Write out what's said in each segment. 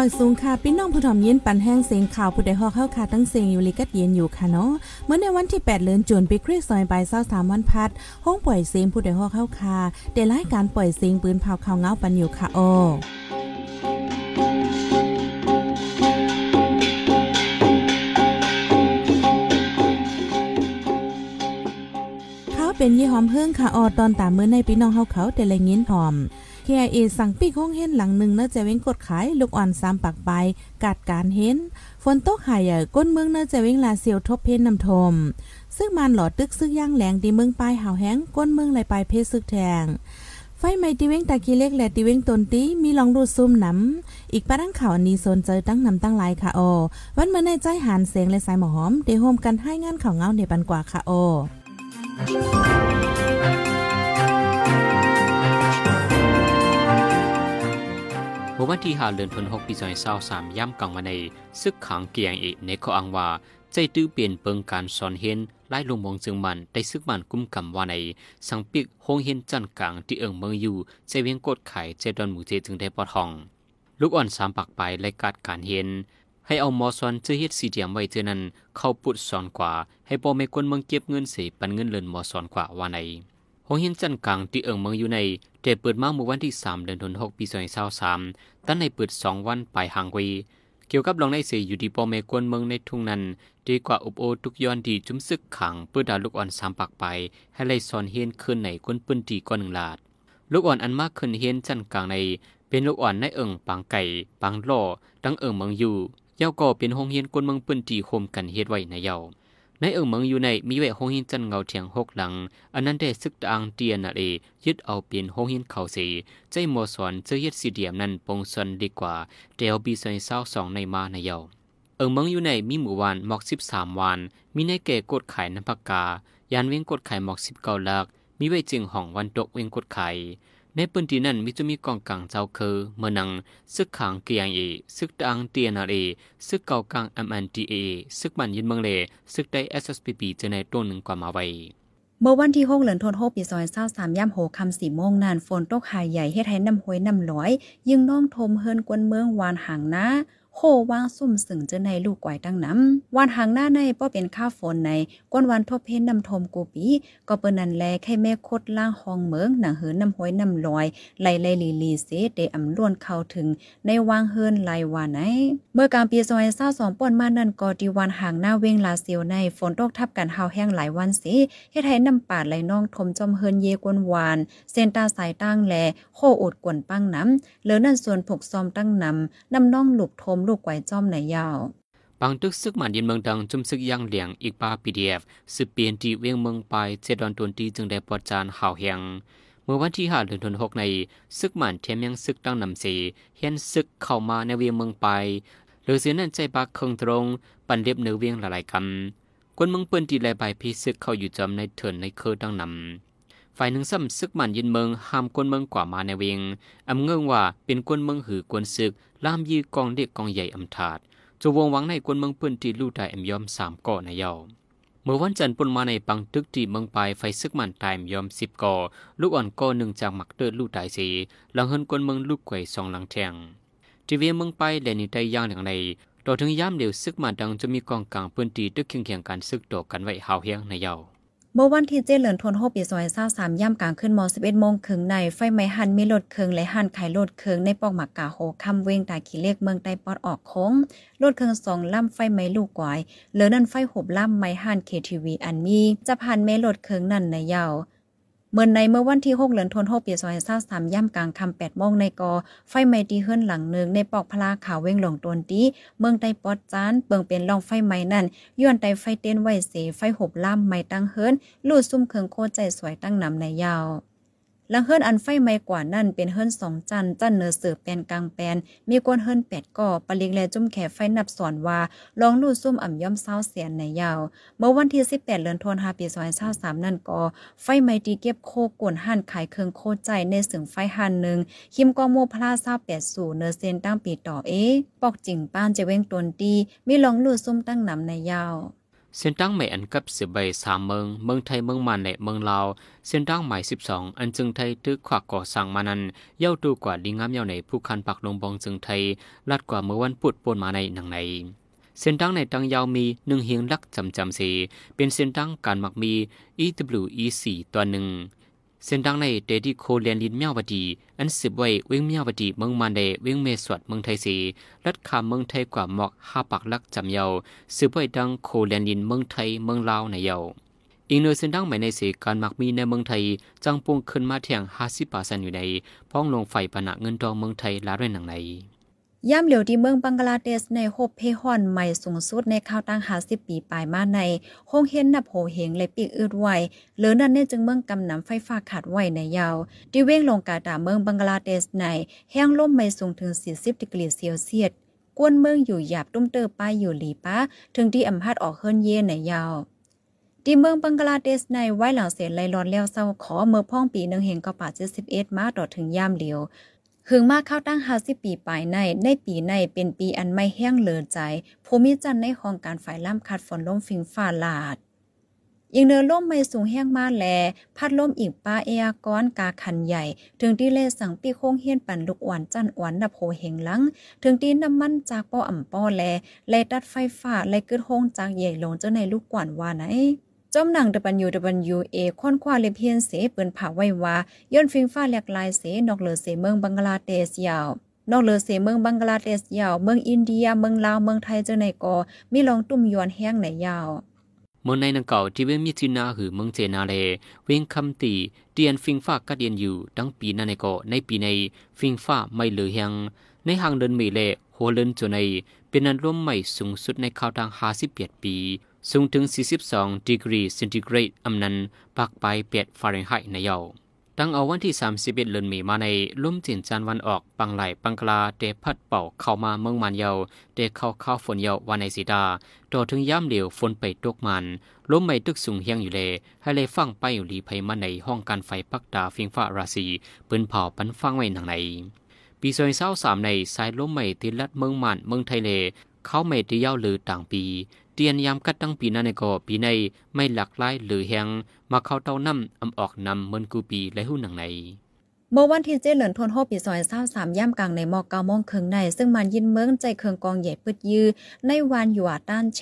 อยสูงค่ะพี่น้องผู้ถอมยินปันแห้งเสียงข่าวผู้ใดฮอกเข้าค่ะตั้งเสียงอยู่ลิกัดเย็นอยู่ค่ะเนาะเมื่อในวันที่ 8 เดือนจุนปีคริสต์ซอยใบเศร้าสามวันพัดห้องปล่อยเสียงผู้ใดฮอกเข้าค่ะได้รายการปล่อยเสียงปืนเผาข่าวเงาปันอยู่ค่ะโอเขาเป็นยี่หอมเฮิ่งค่ะออตอนตามมือในพี่น้องเฮาเขาแต่ละยินหอม KIA สั่งปีกห้องเห็นหลังหนึ่งเนื้อจะเว้งกดขายลูกอ่อนสามปักใบกาดการเห็น ฝนตกหายใหญ่ก้นเมืองเนื้อจะเว้งลาเซียวทบเพนนำทม ซึ่งมันหลอดตึกซึกย่างแหลงดีเมืองปลายหาวแห้งก้นเมืองไหลปลายเพซึกแทงไฟไหม้ตีเว้งตากีเล็กและตีเว้งตนตีมีลองดูซุ่มหนำอีกปะดังข่าวอันนี้โซนเจอตั้งนำตั้งลายค่ะโอ วันเมื่อในใจหันเสียงและสายหมอหอมเดโฮมกันให้งานข่าวเงาในปันกว่าค่ะโอ วันที่หาเดือนธันวาคมปี2023ย่ำกลางวันในซึกขังเกียงเอในข้ออ้างว่าใจตื้อเปลี่ยนเปิงการสอนเห็นไล่ลงมองจึงมันได้ซึกมันกุ้มกำว่าในสังปิกโฮงเห็นจันกลางที่เอิงเมืองอยู่ใจเวียงกดไข่ใจดอนหมูเจจึงได้ปอทอง ลูกอ่อนสามปักไปและกัดการเห็น ให้เอามอสอนเจอเฮ็ดสีเดียมไว้เจอนั้น เข้าปุดสอนกว่า ให้ปอไม่กวนเมืองเก็บเงินเสียปันเงินเลินมอสอนกว่าว่าใน โฮงเห็นจันกลางที่เอิงเมืองอยู่ในแต่เปิดมาเมื่อวันที่ 3 เดือนธันวาคมปี2023ตั้งในเปิด 2 วันไปหางวีเกี่ยวกับลองในเสียอยู่ที่ปอเมกวนเมืองในทุ่งนั้นดีกว่าอุบโอทุกย้อนดีจุ้มซึกขังเพื่อดาลูกอ่อนสามปักไป ให้ไล่สอนเฮียนขึ้นในคนปืนตีก้อนหนึ่งลาด ลูกอ่อนอันมากขึ้นเฮียนจันกลางใน เป็นลูกอ่อนในเอิงปางไก่ปางล่อดังเอิงเมืองอยู่เย้าก็เป็นห้องเฮียนกวนเมืองปืนตีโคมกันเฮ็ดไว้ในเย้า ในเอิงเมืองอยู่ในมีไว้ห้องหินจันเงาเทียงหกหลัง อันนั้นได้ซึกตางเตียนอะไรยึดเอาเปลี่ยนหงหินเขาสีใจโมสอนเจอยึดสีเดียมนั้นปงสนดีกว่าเดียวบีซอยเศร้าสองในมาในเยาเอิงเมืองอยู่ในมีหมู่วันหมอกสิบสามวันมีในเกกดไข่น้ำปากกายานเว้งกดไข่หมอกสิบเก้าลักมีไว้จึงห้องวันตกเว้งกดไข่ ในพื้นที่นั้นมิจะมีกองกลางเจ้าคือเมื่อนังซึกขังเกียงเอซึกตังเตียนาเอซึกเก่ากลาง MNTA ซึกมันยินเมืองเลซึกได้ SSPP จะในต้นหนึ่งกว่ามาไว้เมื่อวันที่หกเดือนทนโฮปีซอยเศร้าสามย่ำโหคำสี่โมงนานฝนตกหายใหญ่เฮ็ดให้น้ำห้วยน้ำลอย ยิ่งน้องทมเฮินกวนเมืองวานหางนา โคว่างซุ่มสึงเจอในลูกไก่ตั้งน้ำวันหางหน้าในป้อเป็นข้าฝนในก้นวันทบเพนนำทมกูปี ก็เปิ้นนันแลไข่แม่คดล่างห้องเมืองหนังเหินน้ำห้อยน้ำลอยไหลไหลลีลีเสเดอำล้วนเข้าถึง ในวางเฮินไหลวานไหน เมื่อการปีซอยเศร้าสองป่นมานั่นก็ดีวันหางหน้าเวงลาเซียวในฝนตกทับกันหาวแห้งหลายวันสิเฮ็ดให้น้ำปาดไหลน้องทมจอมเฮินเยกวนวานเส้นตาสายตั้งแลโคอดกวนปั้งน้ำเหลือนั่นส่วนผกซอมตั้งนำนำน้องหลุกทมลูกไก่จอมไหนยาวบางตึกซึกมันยินเมืองดังจุมซึกย่างเหลียงอีกปาพีดีเอฟสืบเปลี่ยนที่เวียงเมืองไปเจดอนตวนตีจึงได้ปอดจานห่าวเฮียงเมื่อวันที่ห้าเดือนธันวาคมในซึกมันเทียมยังซึกตั้งนำสีเฮียนซึกเข้ามาในเวียงเมืองไปหรือเสียนั่นใจบักเคงตรง ปันเรียบเนื้อเวียงหลายๆคำคนเมืองเปิ้นตีแลใบพีซึกเข้าอยู่จำในเถินในเคอตั้งนำ ฝ่ายหนึ่งซ้ำซึกมันยินเมืองห้ามคนเมืองกว่ามาในเวียงอำเงิงว่าเป็นคนเมืองหือกวนซึกล่ามยีกองเด็กกองใหญ่อำถาดจะวงหวังในกวนเมืองปืนที่ลู่ได้เอ็มยอมสามก่อในเยาเมื่อวันจันทร์ปนมาในปังตึกที่เมืองปลายไฟซึกมันตายยอมสิบก่อลูกอ่อนก่อหนึ่งจากหมักเตอร์ลู่ตายสีหลังเฮินกวนเมืองลูกไก่สองหลังแทงทีเวียเมืองไปแลนิได้ย่างอย่างไรต่อถึงย่ามเดียวซึกมันดังจะมีกองกลางปืนตีตึกเคียงเคียงกันซึกโตกันไว้หาวเฮียงในเยา เมื่อวันที่เจเหลินทนโฮปีซอยซ่าสามย่ำกลางขึ้นม11โมงครึ่งในไฟไหม้หันมีรถเคืองและหันไขรถเคืองในปอกหมักกาโฮคำเวงตาขีเลขเมืองใต้ปอดออกโค้งรถเคืองสองล่ำไฟไหม้ลูกกวายเหลือนั่นไฟหบล่ำไม้หันเคทีวีอันมีจะพันเมรถเคืองนั่นในยาว เมื่อในเมื่อวันที่6เดือนธันวาคมปี2023ย่ำกลางคำ8โมงในกอ ไฟไหม้ตีเฮือนหลังหนึ่งในปอกพลาขาวเว้งหลงตนตีเมืองใต้ปอดจานเปิงเป็นรองไฟไหม้นั่นย้อนไต้ไฟเต้นไว้เสไฟหบล่ำไม้ตั้งเฮิรนลูดซุ่มเคืองโคใจสวยตั้งนำในยาว ลังเฮิรนอันไฟไม่กว่านั่นเป็นเฮิรนสองจันจันเนอเสือแปนกลางแปนมีกวนเฮิรนแปดก่อปลิงแลจุ่มแขไฟนับสอนว่าลองลู่ซุ่มอ่ำย่อมเศร้าเสียนในยาว เมื่อวันที่ 18เดือนธันวาคมปี2023นั่นก็ไฟไม้ตีเก็บโคกวนหันขายเครื่องโคใจในสึงไฟหันหนึ่งคิมกอโมพลาซาแปดสู่เนอเซนตั้งปีต่อเอ๊ปอกจิงป้านจะเว้งตนตีมีลองลู่ซุ่มตั้งนำในยาว เส้นตั้งใหม่อันกับสิบใบสามเมือง เมืองไทยเมืองมันและเมืองลาว เส้นตั้งใหม่สิบสองอันจึงไทยตึกขวักก่อสร้างมานั้นเย้าดูกว่าดีงามเย้าในผู้คันปักลงบองจึงไทยลัดกว่าเมื่อวันปุดปนมาในหนังใน เส้นตั้งในตังยาวมีหนึ่งเฮียงลักจำจำสีเป็นเส้นตั้งการหมักมี EWE4 ตัวหนึ่ง เส้นดังในเดดิโคเลียนลินเมียวบดี อันสิบไว้เวงเมียวบดีเมืองมันเดเวงเมสวดเมืองไทยสีลัดคาเมืองไทยกว่าหมอกห้าปักลักจำเยาสิบไว้ดังโคเลียนลินเมืองไทยเมืองลาวในเยาอีกหน่วยเส้นดังใหม่ในสีการมักมีในเมืองไทยจังปงขึ้นมาเทียงห้าสิบเปอร์เซ็นต์อยู่ในพ้องลงไฟปะนะเงินดองเมืองไทยลาด้วยหนังใน ย่ำเหลียวที่เมืองบังกลาเทศในโฮบเพฮอนใหม่สูงสุดในข้าวตั้งหาสิบปีปลายมาในห้องเห็นนับโหเหงเลยปีกอืดไวเหลือนั่นเนจึงเมืองกำนำไฟฟ้าขาดไวในยาวที่เว้งลงกาตาเมืองบังกลาเทศในแห้งล่มไม่สูงถึง 40ดิกรีเซลเซียสกวนเมืองอยู่หยาบตุ้มเตอป้ายอยู่หลีป้าถึงที่อำพัดออกเฮิรนเย่ในยาวที่เมืองบังกลาเทศในไว้หลังเสียไลรอนแล้วเศร้าขอเมื่อพ่องปีหนึ่งเห็นกป่าเจ็ดสิบเอ็ดมาต่อถึงย่ามเหลียว หึงมาเข้าตั้ง50ปีปลายใน ในปีในเป็นปีอันไม่แห้งเหลือใจ ภูมิจันในของการฝ่ายล่ำคัดฝนลมฟิงฟ้าลาดยิงเนื้อล่มไม่สูงแห้งมาแล พัดล่มอีกป้าเอียก้อนกาคันใหญ่ ถึงที่เลสังปีโค้งเฮียนปั่นลูกอ่อนจันอ่อนนับโหเหงลัง ถึงที่น้ำมันจากป้ออ่ำป้อแล แลตัดไฟฟ้าแลกึดโฮงจากใหญ่ลงเจ้าในลูกกวนว่าไหน จอมหนัง WWA ค้นคว้าเลเพียนเสเปิ้นผ่าไว้ว่าย้อนฟิงฟ้าแหลกลายเสนอกเลอเสเมืองบังกลาเทศยาวนอกเลอเสเมืองบังกลาเทศยาว เมืองอินเดีย เมืองลาว เมืองไทยเจ้าในกอมีลองตุ้มยวนแห้งในยาวเมืองในนังเก่าที่เวมิจินาหือเมืองเจนาเล เวงคำตีเตียนฟิงฟ้ากัดเดียนอยู่ดังปีนั้นในก็ในปีในฟิงฟ้าไม่เหลือยังในหางเดินมีเลโฮเลนจนในเป็นนันร่วมใหม่สูงสุดในข่าวทาง58ปี สูงถึง 42 ดีกรีเซนติเกรดอำนันปักไปเปียดฟาเรนไฮต์ในเยาตั้งเอาวันที่ 31 เดือนมีมาในลุ่มจินจันวันออกปังไหลปังกลาเดพัดเป่าเข้ามาเมืองมันเยาเดเข้าเข้าฝนเยาวันในสีดาต่อถึงย่ำเหลียวฝนไปตกมันล้มไม่ตึกสูงเฮียงอยู่เลยให้เลยฟังไปอยู่ลีภัยมาในห้องการไฟปักดาฟิงฟ้าราศีปืนเผาปันฟังไว้หนังในปีซอยเศร้าสามในสายล้มไม่ติลัดเมืองมันเมืองไทยเลเข้าไม่ที่เย้าหรือต่างปี ตียนยามกัดตั้งปีนั้นก็ปีในไม่หลักหลายหรือแหงมาเข้าเต้าน้ำอำออกนำเมินกูปีและหุ่นหนังในเมื่อวันที่เจเหลินทนโฮปีซอยเศร้าสามย่ำกลางในมอกเกาโมงครึ่งใน ซึ่งมันยินเมืองใจเคืองกองใหญ่พืดยื้อในวานหยวต้านแฉ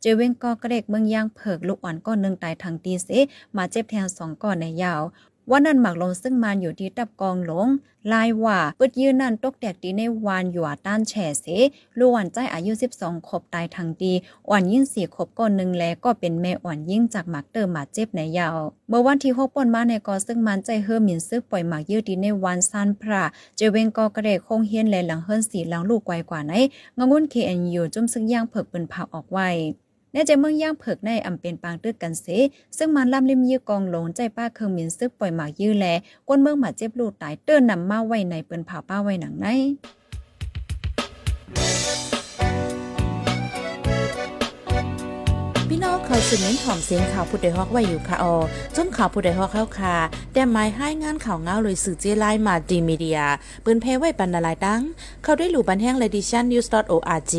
เจเวงกอกระเดกเมืองย่างเผิกลูกอ่อนก้อนหนึ่งตายทางตีเสมาเจ็บแทงสองก้อนในยาว วันนั้นหมักลงซึ่งมันอยู่ที่ตับกองหลง ลายว่าปึดยืนนั่นตกแตกดีในวานหยวต้านแฉเสลูกวันใจอายุ 12 ขบตายทางดีอ่อนยิ่งสี่ขบก้อนหนึ่งแล้วก็เป็นแม่อ่อนยิ่งจากหมักเติมหมาเจ็บในยาว เมื่อวันที่หกปนมาในกอซึ่งมันใจเฮือหมินซึกปล่อยหมากยืดดีในวันซันพระเจเวงกอกระเดกคงเฮียนแลหลังเฮิรนสีหลังลูกไกวกว่าไหนงงุนเคเอ็นยูจุ่มซึ่งย่างเผิกปืนเผาออกไว้ ในใจเมืองย่างเผิกในอำเป็นปางตึกกันเส ซึ่งมันล่ำลิมยื้อกองหลงใจป้าเคืองมินซึกปล่อยหมากยื้อแลก้นเมืองหมาเจ็บลูกตายเตื้อนนำมาไว้ในเปิ้นเผาป้าไว้หนังใน องเขาสืบเน้นหอมเสียงข่าวผู้ใดฮอกไว้อยู่ค่ะออจนข่าวผู้ใดฮอกเข้าค่ะแต่หมายให้งานข่าวเงาเลยสื่อเจไลมาดีมีเดียปืนเพไว้ปันนาลายดัง เขาได้หลู่บันแห้งเลดิชันนิวส์ .org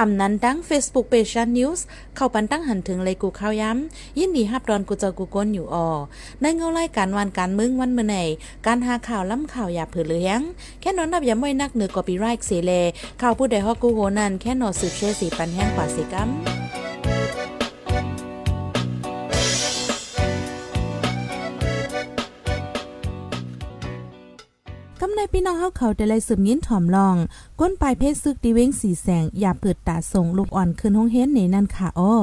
อำนั้นดัง Facebook Page News เข้าปันตั้งหันถึงเลยกูข้าวย้ำยินดีฮับดอนกูเจอกูก้นอยู่ออในเงาไล่การวันการมึงวันเมื่อไหนการหาข่าวล้ำข่าวอย่าเผือเลี้ยงแค่นอนนับย้ำไว้นักเหนือกอปีไรค์เสเลข่าวผู้ใดฮอกกูโหนันแค่นอสืบเชื่อสีปันแห้งกว่าสีกัม ในพี่น้องเฮาเขาแต่ไลสืบยิ้นถ่อมลอง ก้นปลายเพศซึกดีเว้งสีแสงอย่าเปิดตาส่งลูกอ่อนขึ้นห้องเฮนในนั่นค่ะอ้อ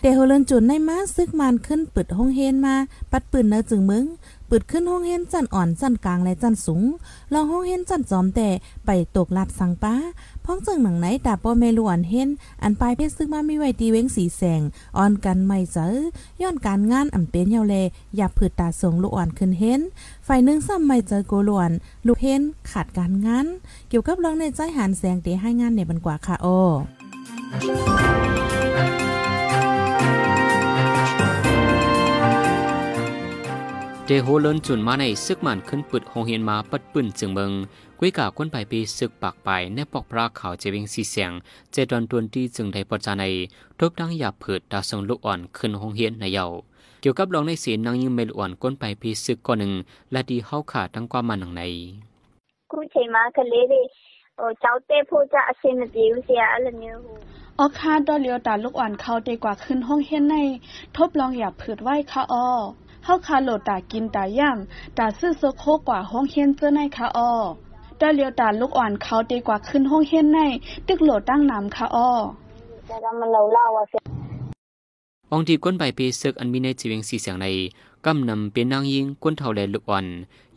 เดโฮเลนจุนในมาซึกมันขึ้นเปิดห้องเฮนมา ปัดปืนเนอจึงมึง ปิดขึ้นห้องเฮนจันอ่อนจันกลางและจันสูงลองห้องเฮนจันจอมแต่ไปตกลัดสังป้าพ้องจึงหนังไหนดาป้อเมลวนเฮนอันปลายเพชรซึ่งมามีไว้ตีเว้งสีแสงอ่อนกันไม่เจอย้อนการงานอ่ำเป็นเยาเลอย่าผืดตาสงลูกอ่อนขึ้นเฮนฝ่ายนึ่งซ้ำไม่เจอโกลวนลูกเฮนขาดการงาน เกี่ยวกับเรื่องในใจหันแสงเตให้งานในบันกว่าค่ะโอ เตโฮเลินจุนมาในซึกมันขึ้นปืดหงเฮียนมาปัดปืนจึงเบิงกุ้ยกาก้นไปปีซึกปากไปในปอกพระขาเจวิงสีเสียง เจดอนตวนที่จึงได้ปจานในทบดังหยาบผืดดาวทงลูกอ่อนขึ้นหงเฮียนในเยาเกี่ยวกับลองในศีลนางยิงเมลอ่อนก้นไปปีซึกก้อนหนึ่งและดีเฮาขาดทั้งความมันหนังในกูเชมาคะเลเดเจ้าเต้พจะอเซนดิวเสียอะไรเนี่ยออค่าดอเลียวตาลูกอ่อนเขาเดีกว่าขึ้นห้องเฮียนใน ทบลองหยาบผืดไหวค่ะอ้อ เฮาคาโหลดตากินตาย่างตาซื้อโซโคกว่าห้องเฮียนเจอในค่ะอ้อตาเลียวตาลูกอ่อนเขาดีกว่าขึ้นห้องเฮียนใน ตึกโหลดตั้งน้ำค่ะอ้อแล้มันเล่าว่าองทีก้นใบปีซึกอันมีในจีเวงสีเสียงในกำนำเป็นนางยิงก้นเท่าแลลูกอ่อน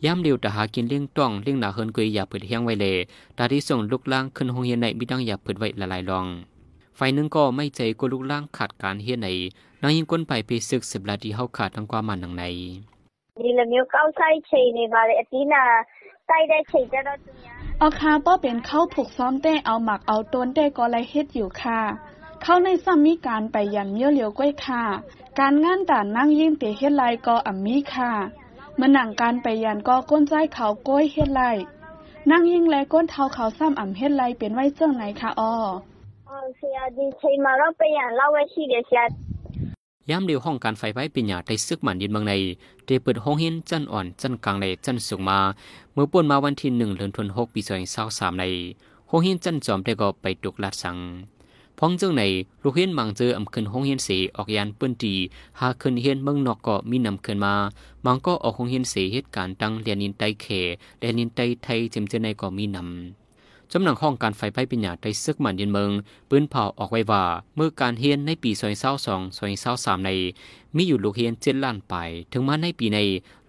ย่ำเดียวตาหากินเลี้ยงต้องเลี้ยงหนาเฮินกุยอย่าเปิดเฮียงไว้เลยตาที่ส่งลูกล่างขึ้นห้องเฮียนในมีดังอย่าเปิดไว้ละลายลอง ไฟนึงก็ไม่ใจก็ลูกล่างขาดการเฮียนในนางยิงก้นไปปีซึกสิบลาดีเฮาขาดทั้งความมันหนังใน ဒီလိုမျိုးကောက်ဆိုင်ချိန်နေပါလေအတီးနာတိုက်တဲ့ချိန်ကျတော့သူများ ออคาป้อเป็นเข้าผูกซ้อมเต้เอาหมักเอาต้นเต้ก็ไรเฮ็ดอยู่ค่ะ เข้าในซ้ำมีการไปยันเมี่ยวเหลียวก้อยค่ะ การงานด่านนั่งยิ่งเตเฮ็ดไรก็อ่ำมีค่ะเมื่อหนังการไปยันก็ก้นใจเขาก้อยเฮ็ดไรนั่งยิ่งและก้นเท้าเขาซ้ำอ่ำเฮ็ดไรเป็นไว้เจ้าไหนค่ะอ้อ ย้ำเดียวห้องการไฟไว้ปิญญาไทยซึกหมันยินเมืองในเตเปิดห้องเห็นจันอ่อนจันกลางในจันสูงมาเมื่อป่วนมาวันที่หนึ่งเดือนธันวาคมปีสองพันสามสามในห้องเห็นจันจอมได้ก็ไปตกลัดสังพ้องจึงในลูกเห็นมังเจออำขึ้นห้องเห็นเสออกยานปื้นดีหาขึ้นเห็นเมืองนอกก็มีนำขึ้นมามังก็ออกห้องเห็นเสเหตุการณ์ตั้งเรียนนินไตเขเรียนนินไตไทยเจมเจอในก็มีนำ จำหนังห้องการไฟไฟปัญญาได้ซึกมันเย็นเมือง ปืนเผาออกไว้ว่าเมื่อการเฮียนในปีซอยเศร้าสองซอยเศร้าสามใน มีอยู่ลูกเฮียนเจ็ดล้านไป ถึงมาในปีใน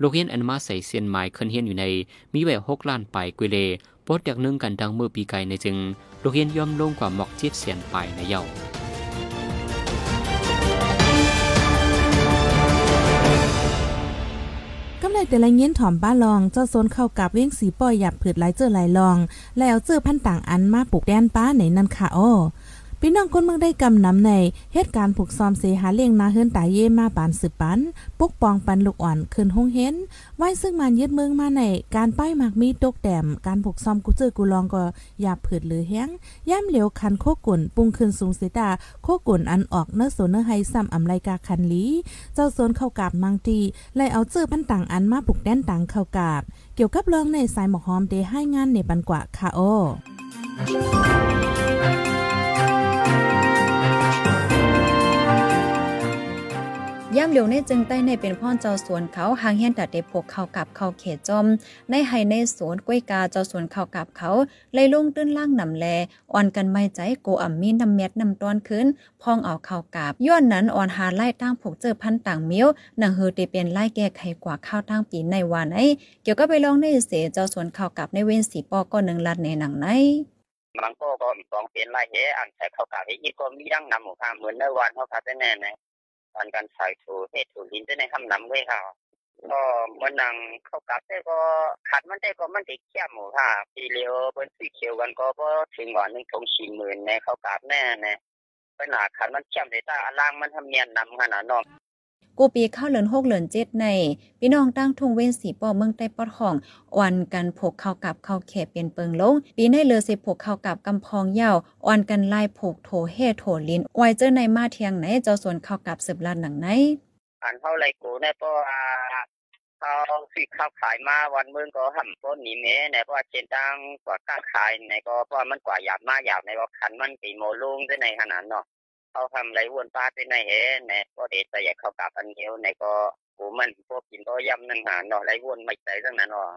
ลูกเฮียนอันมาใส่เซียนไม้ขึ้นเฮียนอยู่ใน มีแววหกล้านไปกุยเลปดจากนึ่งกันดังเมื่อปีไก่ในจึงลูกเฮียนย่อมลงกว่าหมอกเจ็ดเสียนไปในเยา แต่ละเงี้ยนถอมบ้านลอง เจ้าโซนเข้ากับเว้งสีป้อยหยับผืดหลายเจอหลายลอง แล้วเจอพันต่างอันมาปลูกแดนป้าในนั่นค่ะอ้อ พี่น้องคนเมืองได้กำนำในเหตุการณ์ผูกซอมเสหาเลี้ยงนาเฮิรนตายเย่มาปานสืบปันปกปองปันลูกอ่อนคืนหงเห็นไว้ซึ่งมันยึดเมืองมาในการป้ายหมากมีตกแต้มการผูกซอมกูเจอกูลองก็อย่าผืดหรือแห้งย่ำเหลวคันโคกุ่นปรุงคืนสูงเสยตาโคกุ่นอันออกเนื้อโซเนื้อไฮซ้ำอำไลกาคันลีเจ้าโซนเข้ากาบมังตีไลเอาเจอพันต่างอันมาปลุกแดนต่างเข้ากาบ เกี่ยวกับเรื่องในสายหมอกหอมเดให้งานในบันกว่าค่ะโอ ย่ำเหลียวในจึงใต้ในเป็นพ่อเจ้าสวนเขาหางเฮียนตัดเดพกเขากับเขาเขจอม ในไฮในสวนกล้วยกาเจ้าสวนเขากับเขาเลยลงตื้นล่างนำแลอ่อนกันไม่ใจโกอ่ำมีนำเม็ดนำตอนขึ้นพองเอาเขากับย้อนนั้นอ่อนหาไล่ตั้งผูกเจอพันต่างเมี้ยวหนังเฮอเตเป็นไล่แก้ไขกว่าข้าวตั้งปีในวันไอเกี่ยวกับไปลองในเสเจ้าสวนเขากับในเว้นสีปอก็หนึ่งลัดในหนังไหนมันก็ก็มีกองเป็นไรเหอันใส่เข้ากาอีกก็มีดังนำหมู่ค่ะเหมือนในวันเขาค่ะแต่แน่ในวันการใส่ถูเฮ็ดถูลินจะในคำนำไว้ค่ะก็มันนังเข้ากับได้ก็ขัดมันได้ก็มันติดเขี้ยหมูค่ะปีเลียวเปิ้นสีเขียวกันก็บ่ถึงวันนึงทงสี่หมื่นในเข้ากับแน่แน่ปัญหาขัดมันเขี้ยมได้ตาล่างมันทำเนียนนำขนาดนอง กูปีเข้าเหลือนหกเหลือนเจ็ดในพี่น้องตั้งทุ่งเว้นสีปอเมืองใต้ปอดห้องวันกันผูกเข้ากับเข้าแขเป็นเปิงลง ปีในเรือสิผูกเข้ากับกำพองยาวอ่อนกันลายผูกโถเฮโถลินไวเจอในมาเทียงไหนเจ้าส่วนเข้ากับสืบลานหนังไหนอันเท่าไรกูเนี่ยเพราะว่าเขาสิข้าวขายมาวันมึงก็ห่ำต้นนี้แม่เนี่ยเพราะเชนตั้งกว่ากาขายในก็เพราะมันกว่าหยาบมาหยาบในก็ขันมันปีโมลุงได้ในขนาดเนาะ เขาทำไรวนป้าได้ในเห็นเนี่ยก็เด็ดแต่อยากเข้ากับอันเดียวในก็กูมันพวกกินก็ย่ำนั่งหาเนาะไรวนไม่ใจทั้งนั้นเนาะ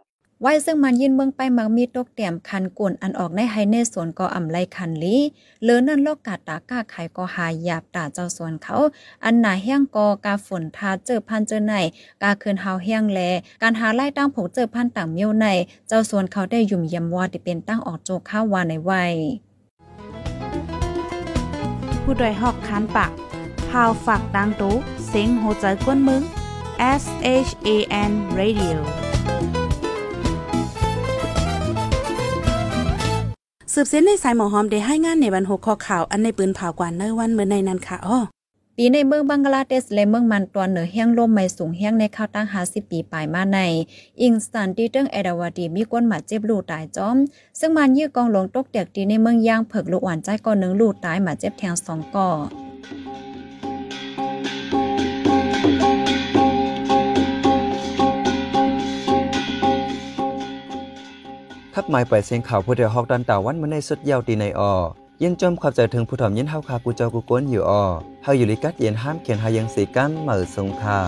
ไว้ซึ่งมันยินเมืองไปมักมีตกเตียมคันกวนอันออกในไฮเนสวนก็อ่ำไลคันลีเลือนั่นโลกกาตากาไขก็หายหยาบตาเจ้าสวนเขา อันหนาแห้งกอกาฝนทาเจอพันเจอในกาคืนเฮาแห้งแล การหาไล่ตั้งผูกเจอพันต่างเมียวใน เจ้าสวนเขาได้ยุ่มยำว่าที่เป็นตั้งออกโจข้าววาในไว้ ผู้ดยหอกคันปากพาวฝากดังตู้เซ็งโหใจกวนมึง S H A N Radio สืบเส้นในสายหมอหอมได้ให้งานในวันหกข้อข่าว อันในปืนเผากว่าในวันเมื่อในนั้นค่ะอ้อ ปีในเมืองบังกลาเทศและเมืองมันตวนเหนือเฮียงลมไม่สูงเฮียงในข้าวตั้ง50ปีปลายมาใน อิงสตันที่เติ้งเอดาวดีมีก้นหมาเจ็บลูกตายจอม ซึ่งมันยื้อกองหลงตกเตียกตีในเมืองย่างเผิกลูกหวานใจก่อนหนึ่งลูกตายหมาเจ็บแทงสองก่อทับหมายไปเสียงข่าวผู้เดียวฮอกดันตาวันมาในสุดยาวตีในออ ยังจมความใจถึงผู้ถ่อมยินเฮาคากูเจ้ากูก้นอยู่ออเฮาอยู่ลิกัดเย็นห้ามเขียนหายังสีกันเหมือสงคา